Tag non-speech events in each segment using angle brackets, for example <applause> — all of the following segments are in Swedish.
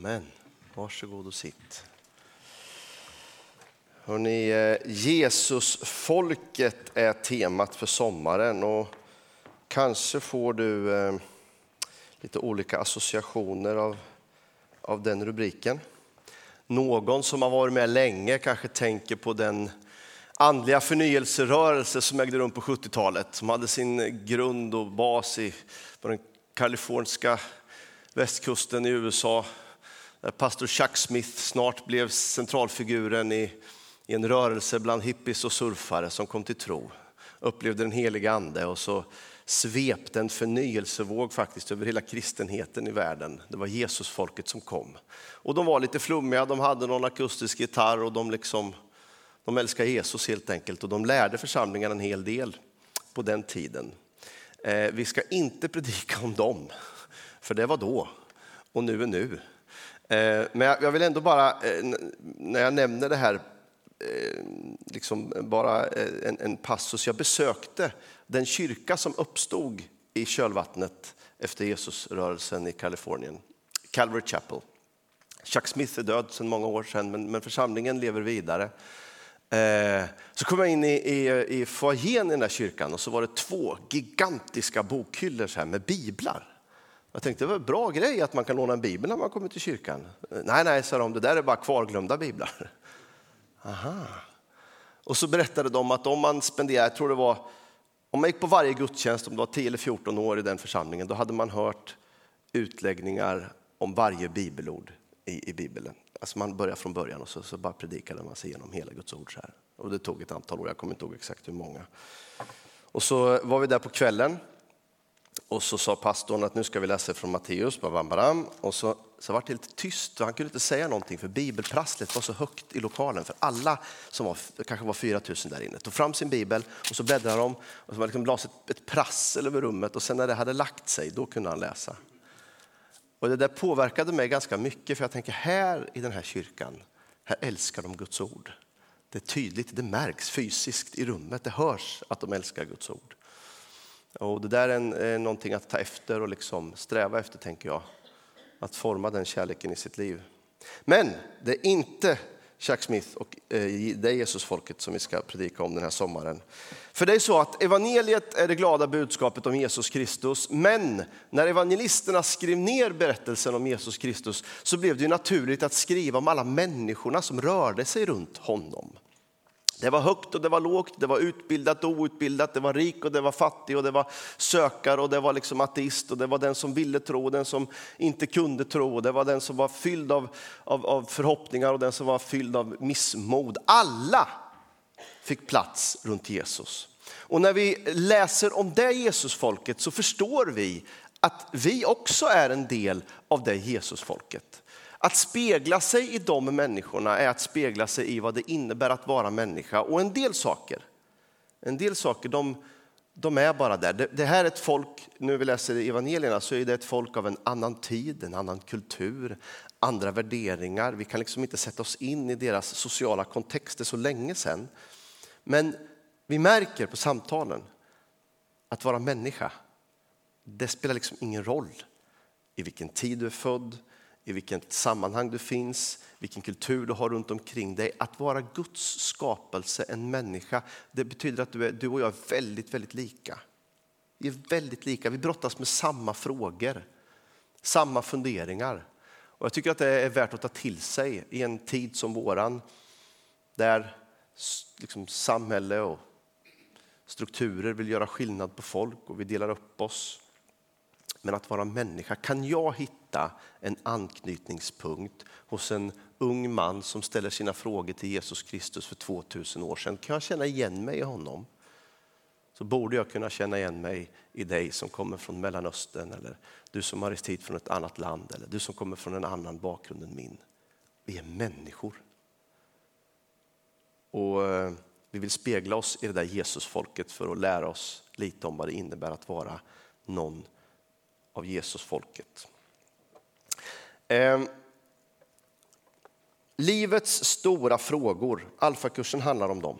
Amen. Varsågod och sitt. Hörrni, eh, Jesusfolket är temat för sommaren och kanske får du eh, lite olika associationer av, av den rubriken. Någon som har varit med länge kanske tänker på den andliga förnyelserörelse som ägde rum på 70-talet, som hade sin grund och bas i, på den kaliforniska västkusten i USA, där pastor Chuck Smith snart blev centralfiguren i, i en rörelse bland hippies och surfare som kom till tro, upplevde den heliga ande och så svepte en förnyelsevåg faktiskt över hela kristenheten i världen. Det var Jesusfolket som kom. Och de var lite flummiga, de hade någon akustisk gitarr och de, liksom, de älskade Jesus helt enkelt och de lärde församlingen en hel del på den tiden. Eh, vi ska inte <laughs> predika om dem, för det var då och nu är nu. Eh, men jag vill ändå bara, eh, när jag nämner det här, eh, liksom bara en, en passus. Jag besökte den kyrka som uppstod i kölvattnet efter Jesusrörelsen i Kalifornien, Calvary Chapel. Chuck Smith är död sedan många år sedan, men, men församlingen lever vidare. Eh, så kom jag in i, i, i foajén i den här kyrkan och så var det två gigantiska bokhyllor så här med biblar. Jag tänkte det var en bra grej att man kan låna en bibel när man kommer till kyrkan. Nej, nej, sa de, det där är bara kvarglömda biblar. <laughs> Aha. Och så berättade de att om man spenderar, jag tror det var, om man gick på varje gudstjänst, om det var 10 eller 14 år i den församlingen, då hade man hört utläggningar om varje bibelord i, i Bibeln. Alltså man börjar från början och så, så bara predikade man sig igenom hela Guds ord. Så här. Och det tog ett antal år, jag kommer inte ihåg exakt hur många. Och så var vi där på kvällen och så sa pastorn att nu ska vi läsa från Matteus, och så, så var det lite tyst och han kunde inte säga någonting för bibelprasslet var så högt i lokalen för alla som var, kanske var 4 000 där inne, tog fram sin bibel och så bläddrade de och så var liksom ett, ett prassel över rummet och sen när det hade lagt sig, då kunde han läsa. Och det där påverkade mig ganska mycket för jag tänker här i den här kyrkan, här älskar de Guds ord. Det är tydligt, det märks fysiskt i rummet, det hörs att de älskar Guds ord. Och det där är, en, är någonting att ta efter och liksom sträva efter, tänker jag. Att forma den kärleken i sitt liv. Men det är inte Chuck Smith och eh, det Jesusfolket som vi ska predika om den här sommaren. För det är så att evangeliet är det glada budskapet om Jesus Kristus, men när evangelisterna skrev ner berättelsen om Jesus Kristus så blev det naturligt att skriva om alla människorna som rörde sig runt honom. Det var högt och det var lågt, det var utbildat och outbildat, det var rik och det var fattig och det var sökare och det var liksom ateist och det var den som ville tro och den som inte kunde tro. Det var den som var fylld av, av, av förhoppningar och den som var fylld av missmod. Alla fick plats runt Jesus. Och när vi läser om det Jesusfolket så förstår vi att vi också är en del av det Jesusfolket. Att spegla sig i de människorna är att spegla sig i vad det innebär att vara människa. Och en del saker, en del saker de, de är bara där. Det, det här är ett folk, nu vi läser evangelierna, så är det ett folk av en annan tid, en annan kultur, andra värderingar. Vi kan liksom inte sätta oss in i deras sociala kontexter så länge sedan. Men vi märker på samtalen att vara människa, det spelar liksom ingen roll i vilken tid du är född, i vilket sammanhang du finns, vilken kultur du har runt omkring dig. Att vara Guds skapelse, en människa, det betyder att du, är, du och jag är väldigt, väldigt lika. Vi är väldigt lika, vi brottas med samma frågor, samma funderingar. Och jag tycker att det är värt att ta till sig i en tid som våran, där liksom samhälle och strukturer vill göra skillnad på folk och vi delar upp oss. Men att vara människa, kan jag hitta en anknytningspunkt hos en ung man som ställer sina frågor till Jesus Kristus för 2000 år sedan? Kan jag känna igen mig i honom? Så borde jag kunna känna igen mig i dig som kommer från Mellanöstern eller du som har rest hit från ett annat land eller du som kommer från en annan bakgrund än min. Vi är människor. Och eh, vi vill spegla oss i det där Jesusfolket för att lära oss lite om vad det innebär att vara någon av Jesusfolket. Eh, livets stora frågor, alfakursen handlar om dem.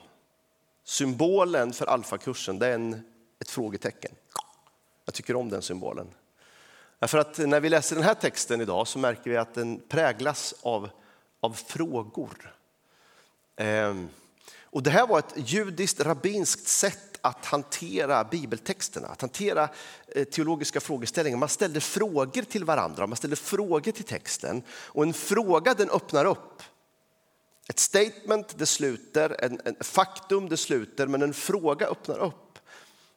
Symbolen för alfakursen det är en, ett frågetecken. Jag tycker om den symbolen. För att när vi läser den här texten idag så märker vi att den präglas av, av frågor. Eh, och det här var ett judiskt rabbinskt sätt att hantera bibeltexterna, att hantera eh, teologiska frågeställningar. Man ställde frågor till varandra, man ställde frågor till texten. Och en fråga den öppnar upp. Ett statement det sluter, en, en faktum det sluter, men en fråga öppnar upp.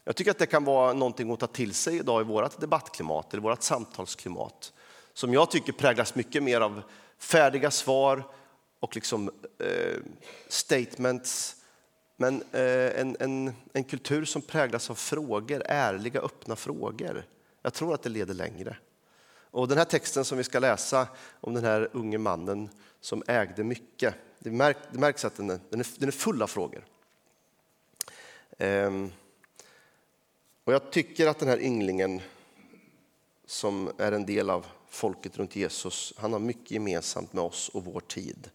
Jag tycker att det kan vara någonting att ta till sig idag i vårt debattklimat, eller vårt samtalsklimat. Som jag tycker präglas mycket mer av färdiga svar och liksom, eh, statements. Men eh, en, en, en kultur som präglas av frågor, ärliga, öppna frågor. Jag tror att det leder längre. Och den här texten som vi ska läsa om den här unge mannen som ägde mycket, det, märk, det märks att den är, den är, den är full av frågor. Ehm. Och jag tycker att den här ynglingen som är en del av folket runt Jesus, han har mycket gemensamt med oss och vår tid.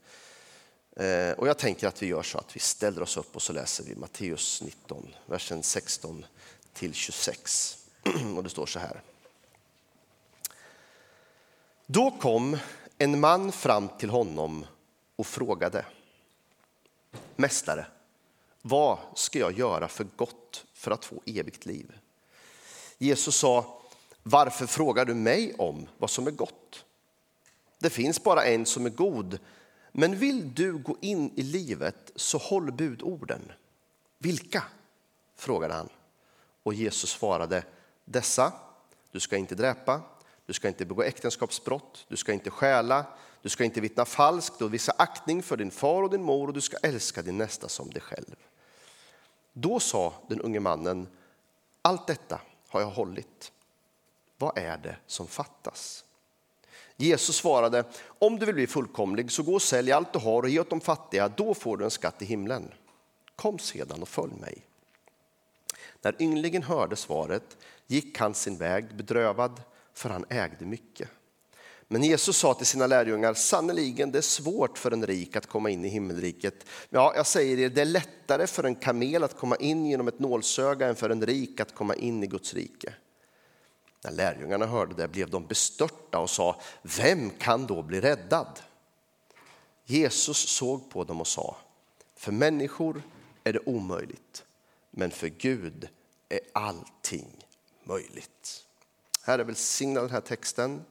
Eh, och jag tänker att vi gör så att vi ställer oss upp och så läser vi Matteus 19, versen 16 till 26. <clears throat> Och det står så här. Då kom en man fram till honom och frågade. Mästare, vad ska jag göra för gott för att få evigt liv? Jesus sa, varför frågar du mig om vad som är gott? Det finns bara en som är god, men vill du gå in i livet så håll budorden. Vilka? frågade han. Och Jesus svarade, dessa, du ska inte dräpa, du ska inte begå äktenskapsbrott, du ska inte stjäla, du ska inte vittna falskt och visa aktning för din far och din mor och du ska älska din nästa som dig själv. Då sa den unge mannen, allt detta har jag hållit. Vad är det som fattas? Jesus svarade, om du vill bli fullkomlig så gå och sälj allt du har och ge åt de fattiga, då får du en skatt i himlen. Kom sedan och följ mig. När ynglingen hörde svaret gick han sin väg bedrövad, för han ägde mycket. Men Jesus sa till sina lärjungar, sannerligen det är svårt för en rik att komma in i himmelriket. Ja, jag säger er, det är lättare för en kamel att komma in genom ett nålsöga än för en rik att komma in i Guds rike. När lärjungarna hörde det blev de bestörta och sa, vem kan då bli räddad? Jesus såg på dem och sa, för människor är det omöjligt, men för Gud är allting möjligt. Herre, välsigna den här texten.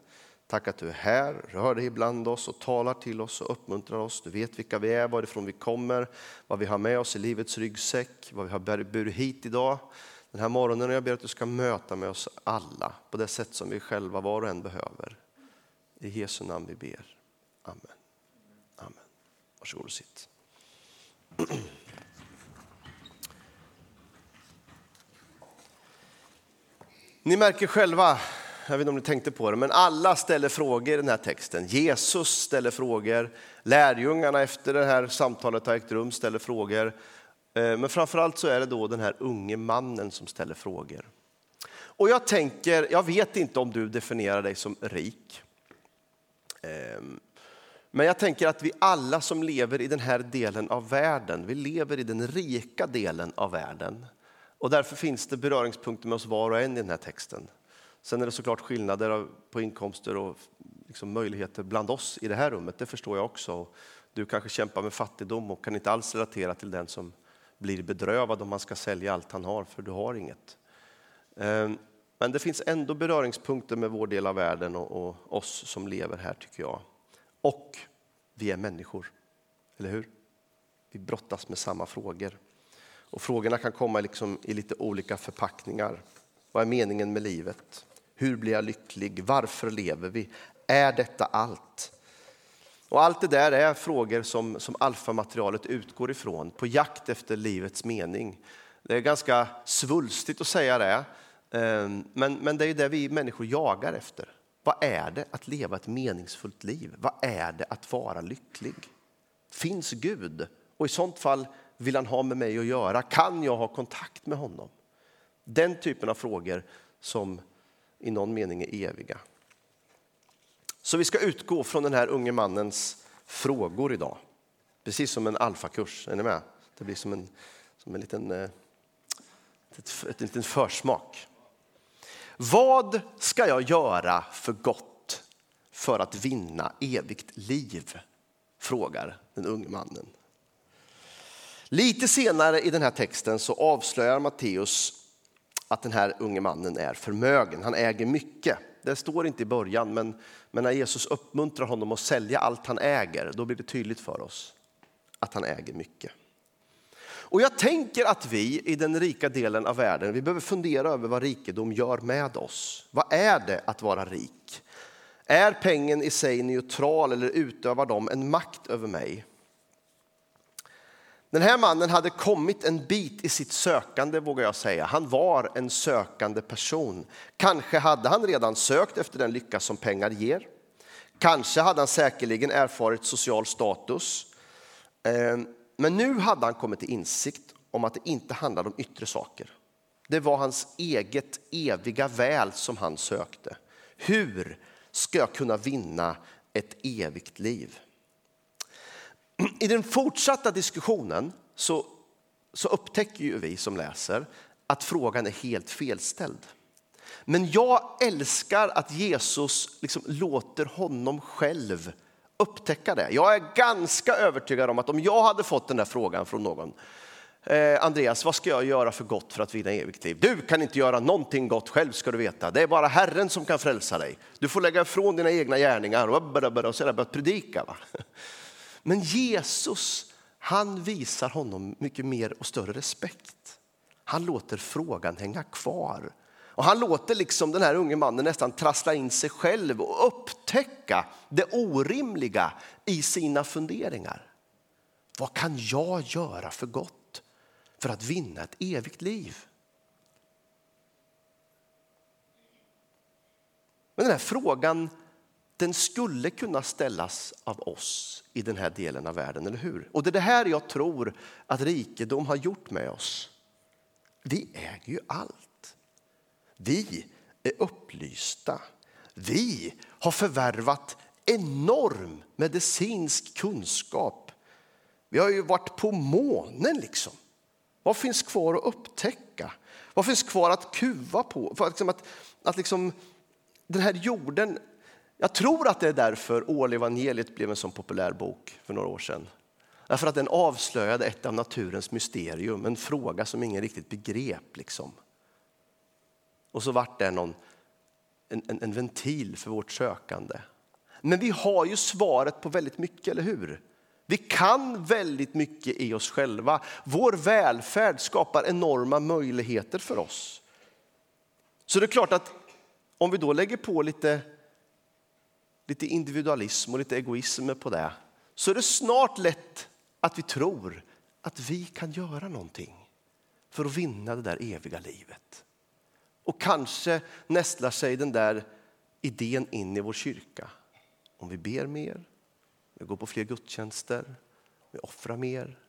Tack att du är här, rör dig ibland oss och talar till oss och uppmuntrar oss. Du vet vilka vi är, varifrån vi kommer, vad vi har med oss i livets ryggsäck, vad vi har burit hit idag. Den här morgonen jag ber att du ska möta med oss alla på det sätt som vi själva var och en behöver. I Jesu namn vi ber. Amen. Amen. Varsågod och sitt. Ni märker själva jag vet inte om ni tänkte på det, men alla ställer frågor i den här texten. Jesus ställer frågor, lärjungarna efter det här samtalet har ägt rum ställer frågor. Eh, men framförallt så är det då den här unge mannen som ställer frågor. Och jag tänker, jag vet inte om du definierar dig som rik. Ehm, men jag tänker att vi alla som lever i den här delen av världen, vi lever i den rika delen av världen. Och därför finns det beröringspunkter med oss var och en i den här texten. Sen är det såklart skillnader på inkomster och liksom möjligheter bland oss i det här rummet, det förstår jag också. Du kanske kämpar med fattigdom och kan inte alls relatera till den som blir bedrövad om man ska sälja allt han har, för du har inget. Ehm, men det finns ändå beröringspunkter med vår del av världen och, oss som lever här, tycker jag. Och vi är människor, eller hur? Vi brottas med samma frågor. Och frågorna kan komma liksom i lite olika förpackningar. Vad är meningen med livet? Hur blir jag lycklig? Varför lever vi? Är detta allt? Och allt det där är frågor som, som alfamaterialet utgår ifrån på jakt efter livets mening. Det är ganska svulstigt att säga det, ehm, men, men det är det vi människor jagar efter. Vad är det att leva ett meningsfullt liv? Vad är det att vara lycklig? Finns Gud? Och i sånt fall vill han ha med mig att göra? Kan jag ha kontakt med honom? Den typen av frågor som i någon mening är eviga. Så vi ska utgå från den här unge mannens frågor idag. Precis som en alfakurs, är ni med? Det blir som en, som en liten, eh, ett, ett, ett, ett försmak. Vad ska jag göra för gott för att vinna evigt liv? Frågar den unge mannen. Lite senare i den här texten så avslöjar Matteus att den här unge mannen är förmögen. Han äger mycket. Det står inte i början, men, men när Jesus uppmuntrar honom att sälja allt han äger, då blir det tydligt för oss att han äger mycket. Och jag tänker att vi i den rika delen av världen, vi behöver fundera över vad rikedom gör med oss. Vad är det att vara rik? Är pengen i sig neutral eller utövar de en makt över mig? Den här mannen hade kommit en bit i sitt sökande vågar jag säga. Han var en sökande person. Kanske hade han redan sökt efter den lycka som pengar ger. Kanske hade han säkerligen erfarit social status. Ehm, men nu hade han kommit till insikt om att det inte handlade om yttre saker. Det var hans eget eviga väl som han sökte. Hur ska jag kunna vinna ett evigt liv? <clears throat> I den fortsatta diskussionen så, så upptäcker ju vi som läser att frågan är helt felställd. Men jag älskar att Jesus liksom låter honom själv upptäcka det. Jag är ganska övertygad om att om jag hade fått den där frågan från någon eh, Andreas, vad ska jag göra för gott för att vinna evigt liv? Du kan inte göra någonting gott själv ska du veta. Det är bara Herren som kan frälsa dig. Du får lägga ifrån dina egna gärningar och, sedan börja predika. Va? Men Jesus, han visar honom mycket mer och större respekt. Han låter frågan hänga kvar. Och han låter liksom den här unge mannen nästan trassla in sig själv och upptäcka det orimliga i sina funderingar. Vad kan jag göra för gott för att vinna ett evigt liv? Men den här frågan den skulle kunna ställas av oss i den här delen av världen, eller hur? Och det är det här jag tror att rikedom har gjort med oss. Vi äger ju allt. Vi är upplysta. Vi har förvärvat enorm medicinsk kunskap. Vi har ju varit på månen liksom. Vad finns kvar att upptäcka? Vad finns kvar att kuva på? För att, liksom att, att liksom, den här jorden jag tror att det är därför Ålevangeliet blev en så populär bok för några år sedan. Därför att den avslöjade ett av naturens mysterium, en fråga som ingen riktigt begrep. Liksom. Och så vart det någon, en, en, en ventil för vårt sökande. Men vi har ju svaret på väldigt mycket, eller hur? Vi kan väldigt mycket i oss själva. Vår välfärd skapar enorma möjligheter för oss. Så det är klart att om vi då lägger på lite lite individualism och lite egoism på det så är det snart lätt att vi tror att vi kan göra någonting för att vinna det där eviga livet. Och kanske nästlar sig den där idén in i vår kyrka. Om vi ber mer, vi går på fler gudstjänster, vi offrar mer.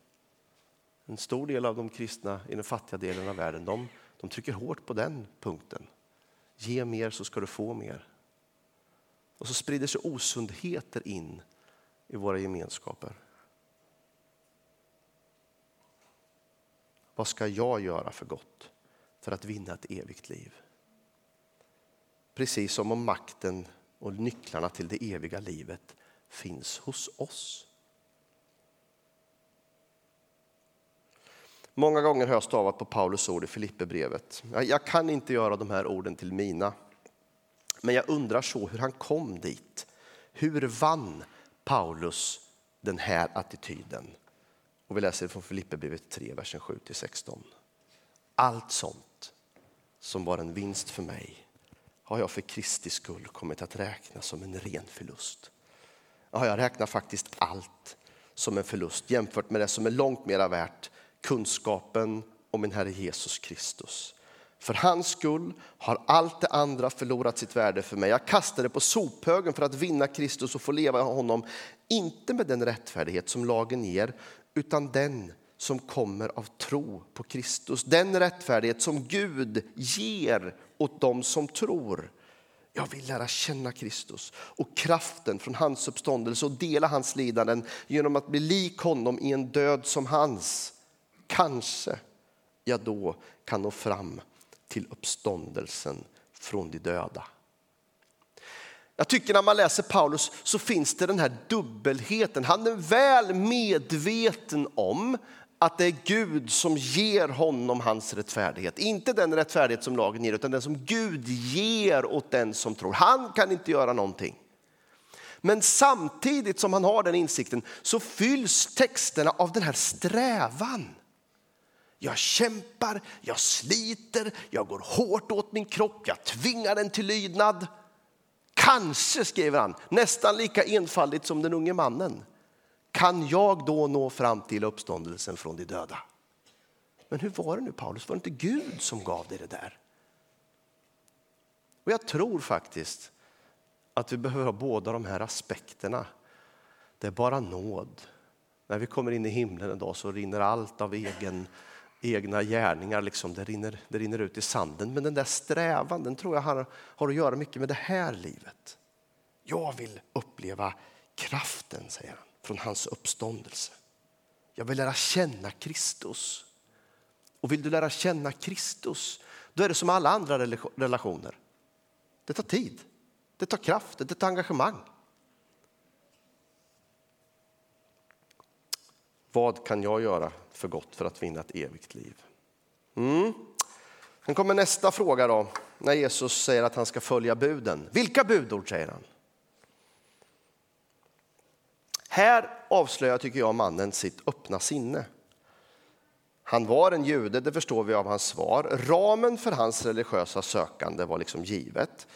En stor del av de kristna i den fattiga delen av världen de, de trycker hårt på den punkten. Ge mer så ska du få mer. Och så sprider sig osundheter in i våra gemenskaper. Vad ska jag göra för gott för att vinna ett evigt liv? Precis som om makten och nycklarna till det eviga livet finns hos oss. Många gånger har jag stavat på Paulus ord i Filipperbrevet. Jag kan inte göra de här orden till mina. Men jag undrar så hur han kom dit. Hur vann Paulus den här attityden? Och vi läser från Filipperbrevet 3, versen 7-16. Allt sånt som var en vinst för mig har jag för Kristi skull kommit att räkna som en ren förlust. Ja, jag räknar faktiskt allt som en förlust jämfört med det som är långt mera värt, kunskapen om min Herre Jesus Kristus. För hans skull har allt det andra förlorat sitt värde för mig. Jag kastar det på sophögen för att vinna Kristus och få leva i honom. Inte med den rättfärdighet som lagen ger, utan den som kommer av tro på Kristus. Den rättfärdighet som Gud ger åt dem som tror. Jag vill lära känna Kristus och kraften från hans uppståndelse och dela hans lidanden genom att bli lik honom i en död som hans. Kanske jag då kan nå fram till uppståndelsen från de döda. Jag tycker när man läser Paulus så finns det den här dubbelheten. Han är väl medveten om att det är Gud som ger honom hans rättfärdighet. Inte den rättfärdighet som lagen ger, utan den som Gud ger åt den som tror. Han kan inte göra någonting. Men samtidigt som han har den insikten så fylls texterna av den här strävan. Jag kämpar, jag sliter, jag går hårt åt min kropp, jag tvingar den till lydnad. Kanske, skriver han, nästan lika enfaldigt som den unge mannen. Kan jag då nå fram till uppståndelsen från de döda? Men hur var det nu Paulus? Var det inte Gud som gav dig det där? Och jag tror faktiskt att vi behöver ha båda de här aspekterna. Det är bara nåd. När vi kommer in i himlen en dag så rinner allt av egen, egna gärningar, liksom, det, rinner, det rinner ut i sanden. Men den där strävan den tror jag har, har att göra mycket med det här livet. Jag vill uppleva kraften, säger han, från hans uppståndelse. Jag vill lära känna Kristus. Och vill du lära känna Kristus, då är det som alla andra relationer. Det tar tid. Det tar kraft, det tar engagemang. Vad kan jag göra för gott för att vinna ett evigt liv? Mm. Sen kommer nästa fråga då, när Jesus säger att han ska följa buden. Vilka budord säger han? Här avslöjar tycker jag mannen sitt öppna sinne. Han var en jude, det förstår vi av hans svar. Ramen för hans religiösa sökande var liksom givet.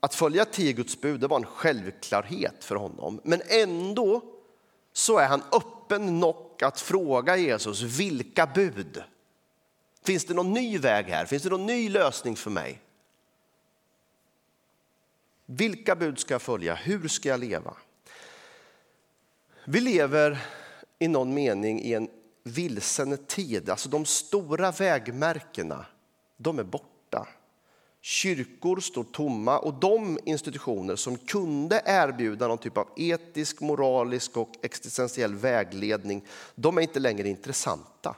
Att följa tio Guds bud det var en självklarhet för honom. Men ändå så är han öppen nog att fråga Jesus vilka bud? Finns det någon ny väg här? Finns det någon ny lösning för mig? Vilka bud ska jag följa? Hur ska jag leva? Vi lever i någon mening i en vilsen tid. Alltså de stora vägmärkena, de är borta. Kyrkor står tomma och de institutioner som kunde erbjuda någon typ av etisk, moralisk och existentiell vägledning, de är inte längre intressanta.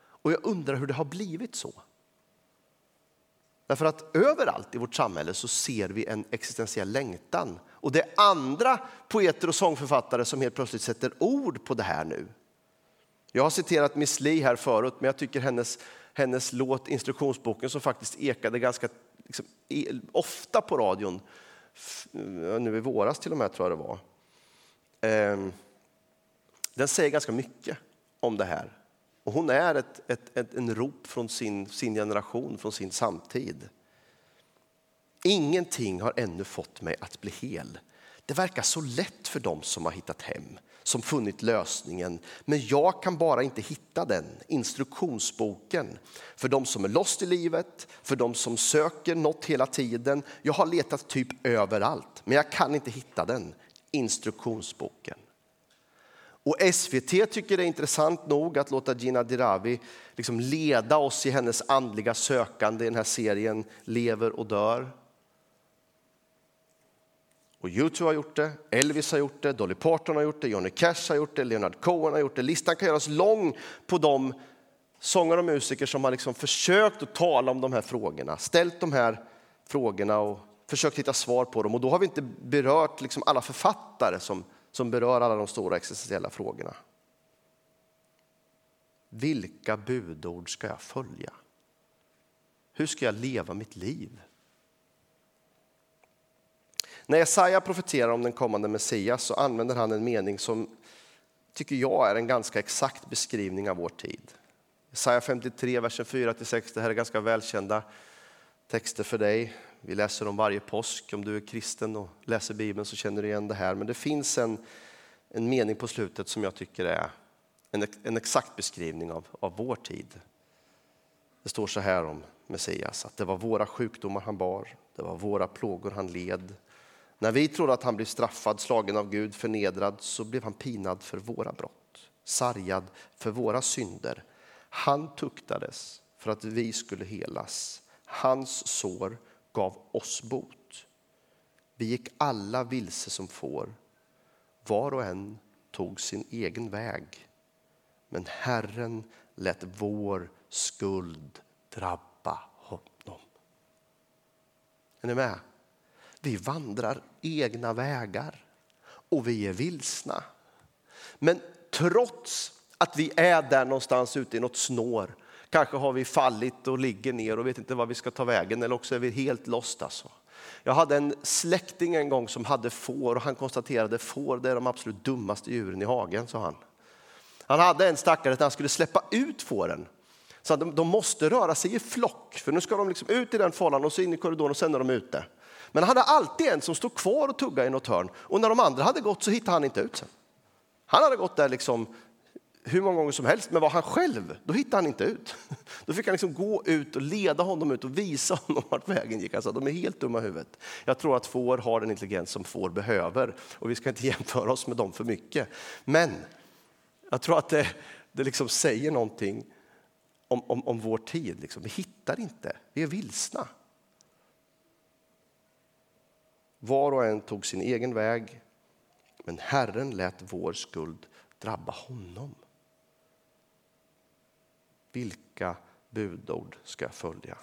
Och jag undrar hur det har blivit så. Därför att överallt i vårt samhälle så ser vi en existentiell längtan. Och det är andra poeter och sångförfattare som helt plötsligt sätter ord på det här nu. Jag har citerat Miss Li här förut, men jag tycker hennes hennes låt Instruktionsboken som faktiskt ekade ganska liksom, e, ofta på radion, eh, nu i våras till och med tror jag det var. Ehm, den säger ganska mycket om det här. Och hon är ett, ett, ett, en rop från sin, sin generation, från sin samtid. Ingenting har ännu fått mig att bli hel. Det verkar så lätt för dem som har hittat hem som funnit lösningen. Men jag kan bara inte hitta den, instruktionsboken. För de som är lost i livet, för de som söker något hela tiden. Jag har letat typ överallt, men jag kan inte hitta den, instruktionsboken. Och SVT tycker det är intressant nog att låta Gina Dirawi liksom leda oss i hennes andliga sökande i den här serien Lever och dör. Och Youtube har gjort det, Elvis har gjort det, Dolly Parton har gjort det, Johnny Cash har gjort det, Leonard Cohen har gjort det. Listan kan göras lång på de sångare och musiker som har liksom försökt att tala om de här frågorna, ställt de här frågorna och försökt hitta svar på dem. Och då har vi inte berört liksom alla författare som, som berör alla de stora existentiella frågorna. Vilka budord ska jag följa? Hur ska jag leva mitt liv? När Jesaja profeterar om den kommande Messias så använder han en mening som tycker jag är en ganska exakt beskrivning av vår tid. Jesaja 53, versen 4-6, det här är ganska välkända texter för dig. Vi läser dem varje påsk. Om du är kristen och läser Bibeln så känner du igen det här. Men det finns en, en mening på slutet som jag tycker är en, en exakt beskrivning av, av vår tid. Det står så här om Messias, att det var våra sjukdomar han bar, det var våra plågor han led. När vi trodde att han blev straffad, slagen av Gud, förnedrad, så blev han pinad för våra brott, sargad för våra synder. Han tuktades för att vi skulle helas. Hans sår gav oss bot. Vi gick alla vilse som får. Var och en tog sin egen väg. Men Herren lät vår skuld drabba honom. Är ni med? Vi vandrar egna vägar och vi är vilsna. Men trots att vi är där någonstans ute i något snår, kanske har vi fallit och ligger ner och vet inte vad vi ska ta vägen eller också är vi helt lost. Alltså. Jag hade en släkting en gång som hade får och han konstaterade att får det är de absolut dummaste djuren i hagen, sa han. Han hade en stackare att han skulle släppa ut fåren. Så de, de måste röra sig i flock, för nu ska de liksom ut i den fållan och så in i korridoren och sen är de ute. Men han hade alltid en som stod kvar och tuggade i något hörn och när de andra hade gått så hittade han inte ut sen. Han hade gått där liksom hur många gånger som helst, men var han själv, då hittade han inte ut. <laughs> Då fick han liksom gå ut och leda honom ut och visa honom vart vägen gick. Alltså, de är helt dumma i huvudet. Jag tror att får har den intelligens som får behöver och vi ska inte <laughs> jämföra oss med dem för mycket. Men jag tror att det, det liksom säger någonting om, om, om vår tid. Liksom. Vi hittar inte, vi är vilsna. Var och en tog sin egen väg, men Herren lät vår skuld drabba honom. Vilka budord ska jag följa?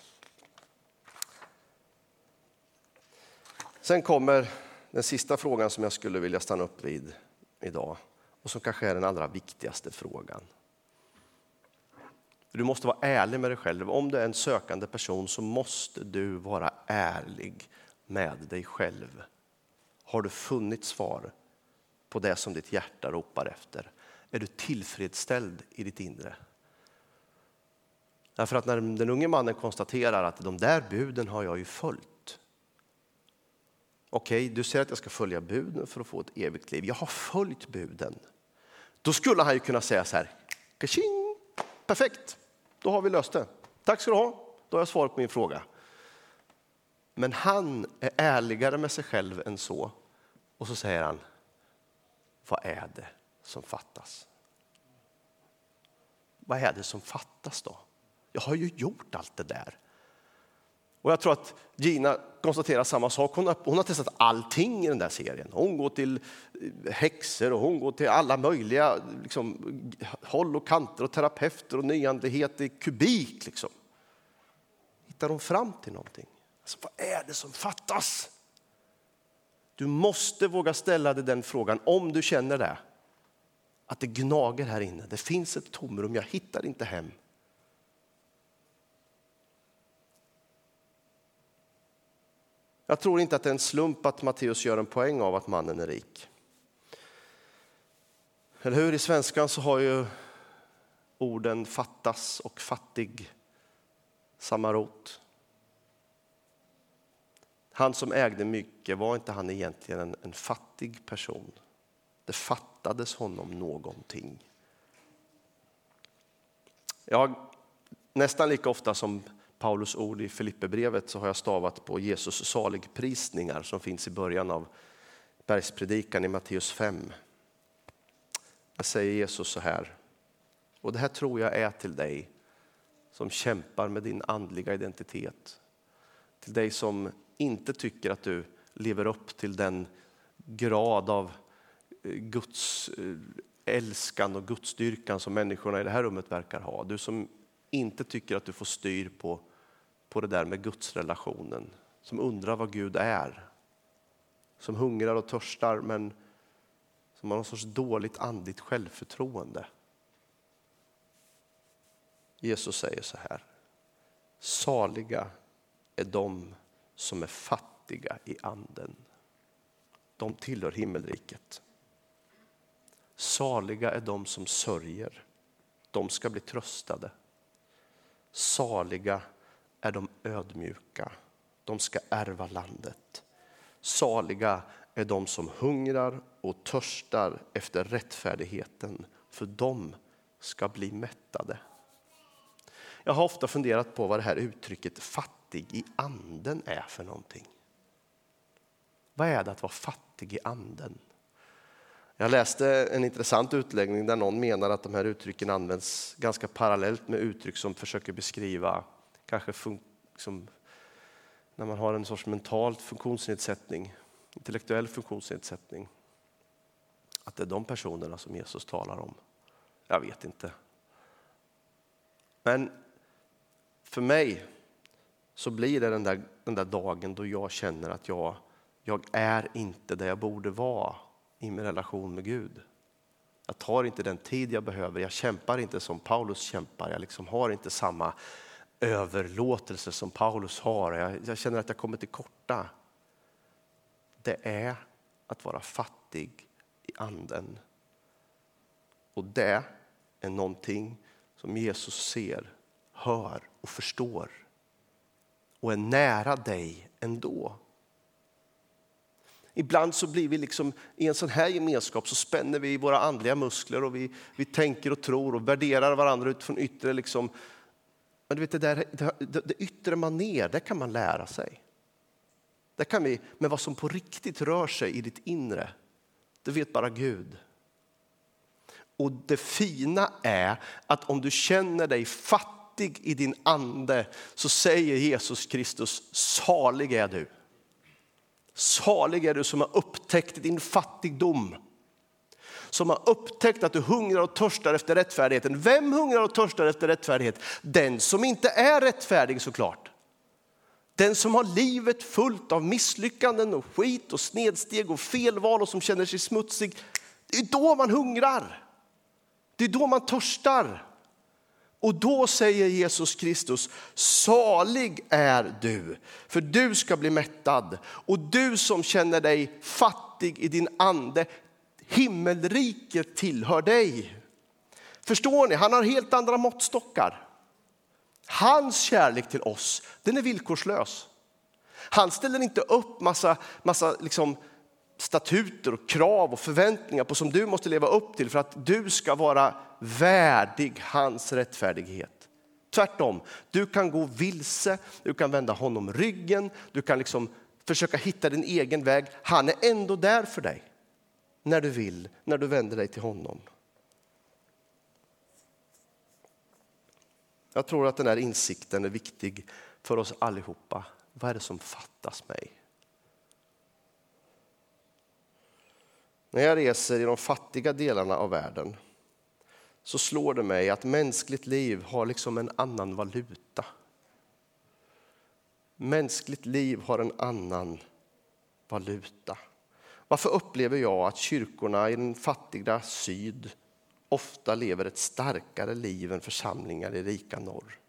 Sen kommer den sista frågan som jag skulle vilja stanna upp vid idag och som kanske är den allra viktigaste frågan. Du måste vara ärlig med dig själv. Om du är en sökande person så måste du vara ärlig med dig själv. Har du funnit svar på det som ditt hjärta ropar efter? Är du tillfredsställd i ditt inre? Därför att när den unge mannen konstaterar att de där buden har jag ju följt. Okej, okay, du säger att jag ska följa buden för att få ett evigt liv. Jag har följt buden. Då skulle han ju kunna säga så här, Kaching! perfekt, då har vi löst det. Tack ska du ha, då har jag svarat på min fråga. Men han är ärligare med sig själv än så. Och så säger han, vad är det som fattas? Vad är det som fattas då? Jag har ju gjort allt det där. Och jag tror att Gina konstaterar samma sak. Hon har, hon har testat allting i den där serien. Hon går till eh, häxor och hon går till alla möjliga liksom, håll och kanter och terapeuter och nyandlighet i kubik. Liksom. Hittar hon fram till någonting? Alltså, vad är det som fattas? Du måste våga ställa dig den frågan om du känner det. Att det gnager här inne. Det finns ett tomrum, jag hittar inte hem. Jag tror inte att det är en slump att Matteus gör en poäng av att mannen är rik. Eller hur? I svenskan så har ju orden fattas och fattig samma rot. Han som ägde mycket, var inte han egentligen en, en fattig person? Det fattades honom någonting. Jag nästan lika ofta som Paulus ord i Filipperbrevet så har jag stavat på Jesus saligprisningar som finns i början av bergspredikan i Matteus 5. Där säger Jesus så här, och det här tror jag är till dig som kämpar med din andliga identitet. Till dig som inte tycker att du lever upp till den grad av eh, Guds eh, älskan och gudsdyrkan som människorna i det här rummet verkar ha. Du som inte tycker att du får styr på, på det där med gudsrelationen. Som undrar vad Gud är. Som hungrar och törstar men som har någon sorts dåligt andligt självförtroende. Jesus säger så här. Saliga är de som är fattiga i anden. De tillhör himmelriket. Saliga är de som sörjer. De ska bli tröstade. Saliga är de ödmjuka. De ska ärva landet. Saliga är de som hungrar och törstar efter rättfärdigheten, för de ska bli mättade. Jag har ofta funderat på vad det här uttrycket fattig i anden är för någonting. Vad är det att vara fattig i anden? Jag läste en intressant utläggning där någon menar att de här uttrycken används ganska parallellt med uttryck som försöker beskriva kanske som när man har en sorts mental funktionsnedsättning, intellektuell funktionsnedsättning. Att det är de personerna som Jesus talar om. Jag vet inte. Men för mig så blir det den där, den där dagen då jag känner att jag, jag är inte där jag borde vara i min relation med Gud. Jag tar inte den tid jag behöver, jag kämpar inte som Paulus kämpar, jag liksom har inte samma överlåtelse som Paulus har. Jag, jag känner att jag kommer till korta. Det är att vara fattig i anden. Och det är någonting som Jesus ser, hör och förstår och är nära dig ändå. Ibland så blir vi liksom, i en sån här gemenskap så spänner vi våra andliga muskler och vi, vi tänker och tror och värderar varandra utifrån yttre. Liksom. Men du vet, det, där, det, det yttre man ner, det kan man lära sig. Det kan vi, men vad som på riktigt rör sig i ditt inre, det vet bara Gud. Och det fina är att om du känner dig fattig i din ande så säger Jesus Kristus, salig är du. Salig är du som har upptäckt din fattigdom. Som har upptäckt att du hungrar och törstar efter rättfärdigheten. Vem hungrar och törstar efter rättfärdighet? Den som inte är rättfärdig såklart. Den som har livet fullt av misslyckanden och skit och snedsteg och felval och som känner sig smutsig. Det är då man hungrar. Det är då man törstar. Och då säger Jesus Kristus, salig är du, för du ska bli mättad. Och du som känner dig fattig i din ande, himmelriket tillhör dig. Förstår ni? Han har helt andra måttstockar. Hans kärlek till oss, den är villkorslös. Han ställer inte upp massa, massa liksom statuter och krav och förväntningar på som du måste leva upp till för att du ska vara värdig hans rättfärdighet. Tvärtom, du kan gå vilse, du kan vända honom ryggen, du kan liksom försöka hitta din egen väg. Han är ändå där för dig när du vill, när du vänder dig till honom. Jag tror att den här insikten är viktig för oss allihopa. Vad är det som fattas mig? När jag reser i de fattiga delarna av världen så slår det mig att mänskligt liv har liksom en annan valuta. Mänskligt liv har en annan valuta. Varför upplever jag att kyrkorna i den fattiga syd ofta lever ett starkare liv än församlingar i rika norr?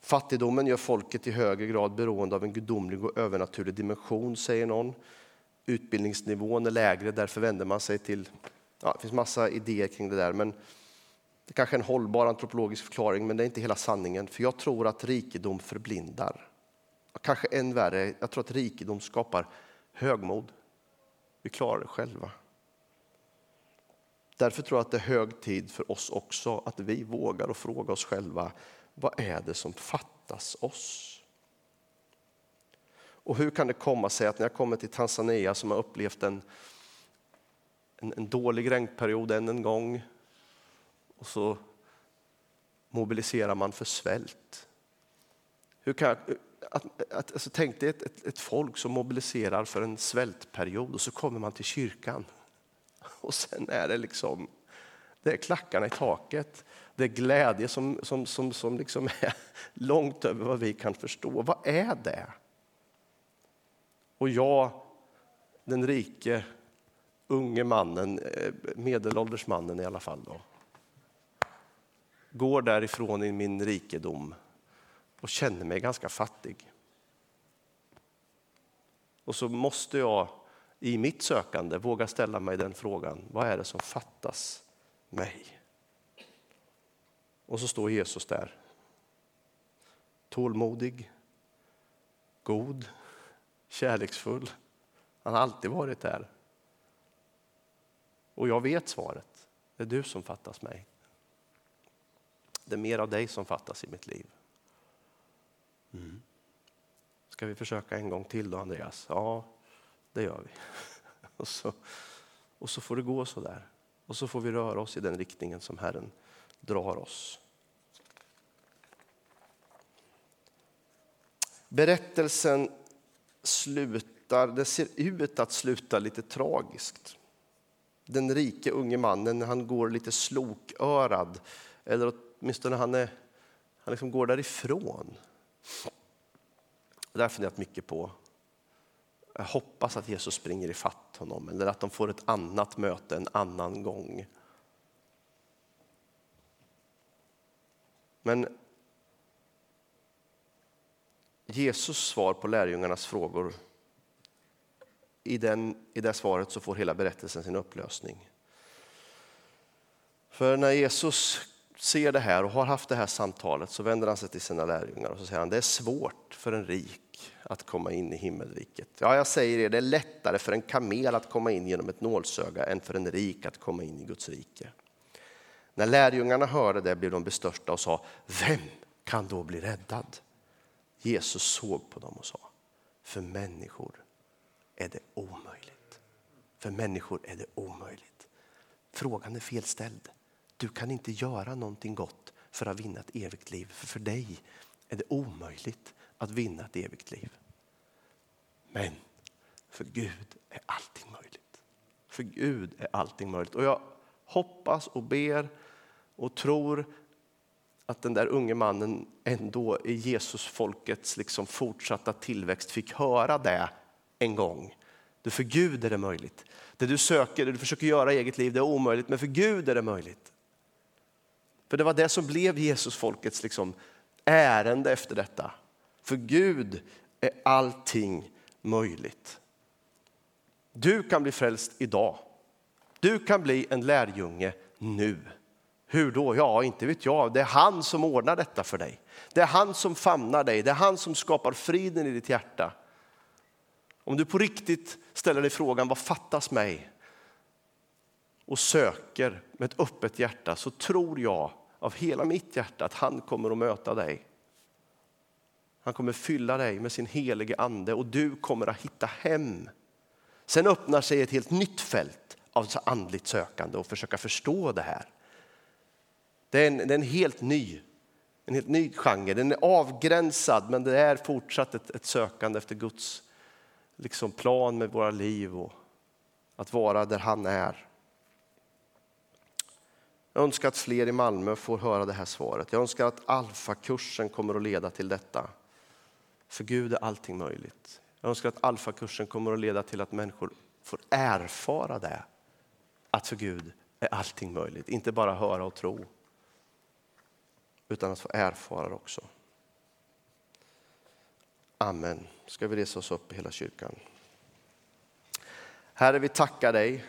Fattigdomen gör folket i högre grad beroende av en gudomlig och övernaturlig dimension, säger någon. Utbildningsnivån är lägre, därför vänder man sig till... Ja, det finns massa idéer kring det där, men det är kanske är en hållbar antropologisk förklaring, men det är inte hela sanningen. För jag tror att rikedom förblindar. Kanske än värre, jag tror att rikedom skapar högmod. Vi klarar det själva. Därför tror jag att det är hög tid för oss också att vi vågar och fråga oss själva, vad är det som fattas oss? Och hur kan det komma sig att när jag kommer till Tanzania som har upplevt en, en, en dålig regnperiod än en gång och så mobiliserar man för svält. Hur kan jag, att, att, alltså tänk dig ett, ett, ett, folk som mobiliserar för en svältperiod och så kommer man till kyrkan. Och sen är det liksom, det är klackarna i taket. Det är glädje som, som, som, som liksom är <laughs> långt över vad vi kan förstå. Vad är det? Och jag, den rike unge mannen, eh, medelålders mannen i alla fall, då, går därifrån i min rikedom och känner mig ganska fattig. Och så måste jag i mitt sökande våga ställa mig den frågan, vad är det som fattas mig? Och så står Jesus där. Tålmodig, god, kärleksfull. Han har alltid varit där. Och jag vet svaret. Det är du som fattas mig. Det är mer av dig som fattas i mitt liv. Mm. Ska vi försöka en gång till då, Andreas? Ja, det gör vi. <laughs> Och så, och så får det gå så där. Och så får vi röra oss i den riktningen som Herren drar oss. Berättelsen slutar, det ser ut att sluta lite tragiskt. Den rike unge mannen han går lite slokörad, eller åtminstone han, är, han liksom går därifrån. Det har jag funderat mycket på. Jag hoppas att Jesus springer ifatt honom eller att de får ett annat möte en annan gång. Men Jesus svar på lärjungarnas frågor, i, den, i det svaret så får hela berättelsen sin upplösning. För när Jesus ser det här och har haft det här samtalet så vänder han sig till sina lärjungar och så säger han det är svårt för en rik att komma in i himmelriket. Ja, jag säger er, det är lättare för en kamel att komma in genom ett nålsöga än för en rik att komma in i Guds rike. När lärjungarna hörde det blev de bestörta och sa, vem kan då bli räddad? Jesus såg på dem och sa, för människor är det omöjligt. För människor är det omöjligt. Frågan är felställd. Du kan inte göra någonting gott för att vinna ett evigt liv. För, för dig är det omöjligt att vinna ett evigt liv. Men för Gud är allting möjligt. För Gud är allting möjligt. Och jag hoppas och ber och tror att den där unge mannen ändå i Jesus folkets liksom fortsatta tillväxt fick höra det en gång. Du, för Gud är det möjligt. Det du söker, det du försöker göra i eget liv, det är omöjligt, men för Gud är det möjligt. För det var det som blev Jesus folkets liksom ärende efter detta. För Gud är allting möjligt. Du kan bli frälst idag. Du kan bli en lärjunge nu. Hur då? Ja, inte vet jag. Det är han som ordnar detta för dig. Det är han som famnar dig. Det är han som skapar friden i ditt hjärta. Om du på riktigt ställer dig frågan, vad fattas mig? Och söker med ett öppet hjärta så tror jag av hela mitt hjärta att han kommer att möta dig. Han kommer fylla dig med sin helige ande och du kommer att hitta hem. Sen öppnar sig ett helt nytt fält av andligt sökande och försöka förstå det här. Det är en, det är en helt ny en helt ny genre. Den är avgränsad, men det är fortsatt ett, ett sökande efter Guds liksom plan med våra liv och att vara där han är. Jag önskar att fler i Malmö får höra det här svaret. Jag önskar att alfakursen kommer att leda till detta. För Gud är allting möjligt. Jag önskar att alfakursen kommer att leda till att människor får erfara det. Att för Gud är allting möjligt. Inte bara höra och tro utan att få erfara det också. Amen. Ska vi resa oss upp i hela kyrkan? Herre, vi tackar dig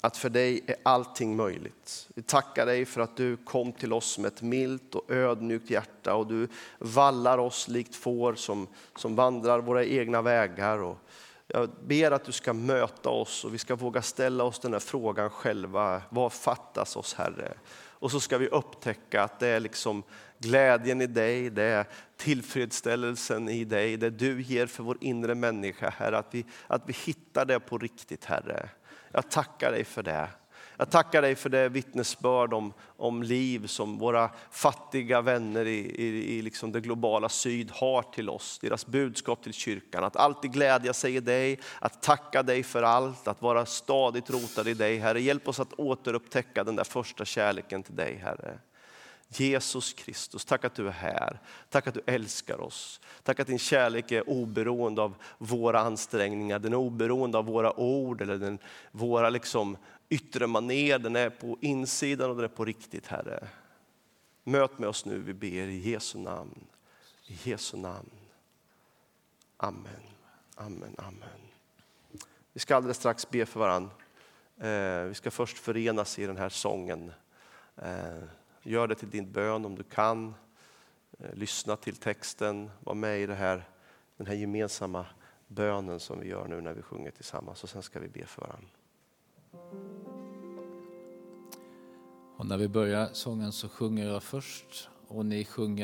att för dig är allting möjligt. Vi tackar dig för att du kom till oss med ett milt och ödmjukt hjärta och du vallar oss likt får som, som vandrar våra egna vägar. Och jag ber att du ska möta oss och vi ska våga ställa oss den här frågan själva. Vad fattas oss Herre? Och så ska vi upptäcka att det är liksom glädjen i dig, det är tillfredsställelsen i dig, det du ger för vår inre människa, Herre. Att vi, att vi hittar det på riktigt, Herre. Jag tackar dig för det. Jag tackar dig för det vittnesbörd om, om liv som våra fattiga vänner i, i, i liksom det globala syd har till oss. Deras budskap till kyrkan. Att alltid glädja sig i dig, att tacka dig för allt, att vara stadigt rotad i dig. Herre, hjälp oss att återupptäcka den där första kärleken till dig, Herre. Jesus Kristus, tack att du är här. Tack att du älskar oss. Tack att din kärlek är oberoende av våra ansträngningar, den är oberoende av våra ord eller den, våra liksom yttre maner. Den är på insidan och den är på riktigt, Herre. Möt med oss nu, vi ber i Jesu namn. I Jesu namn. Amen, amen, amen. Vi ska alldeles strax be för varandra. Eh, vi ska först förenas i den här sången. Eh, gör det till din bön om du kan. Eh, lyssna till texten, var med i det här, den här gemensamma bönen som vi gör nu när vi sjunger tillsammans och sen ska vi be för varandra. Och när vi börjar sången så sjunger jag först och ni sjunger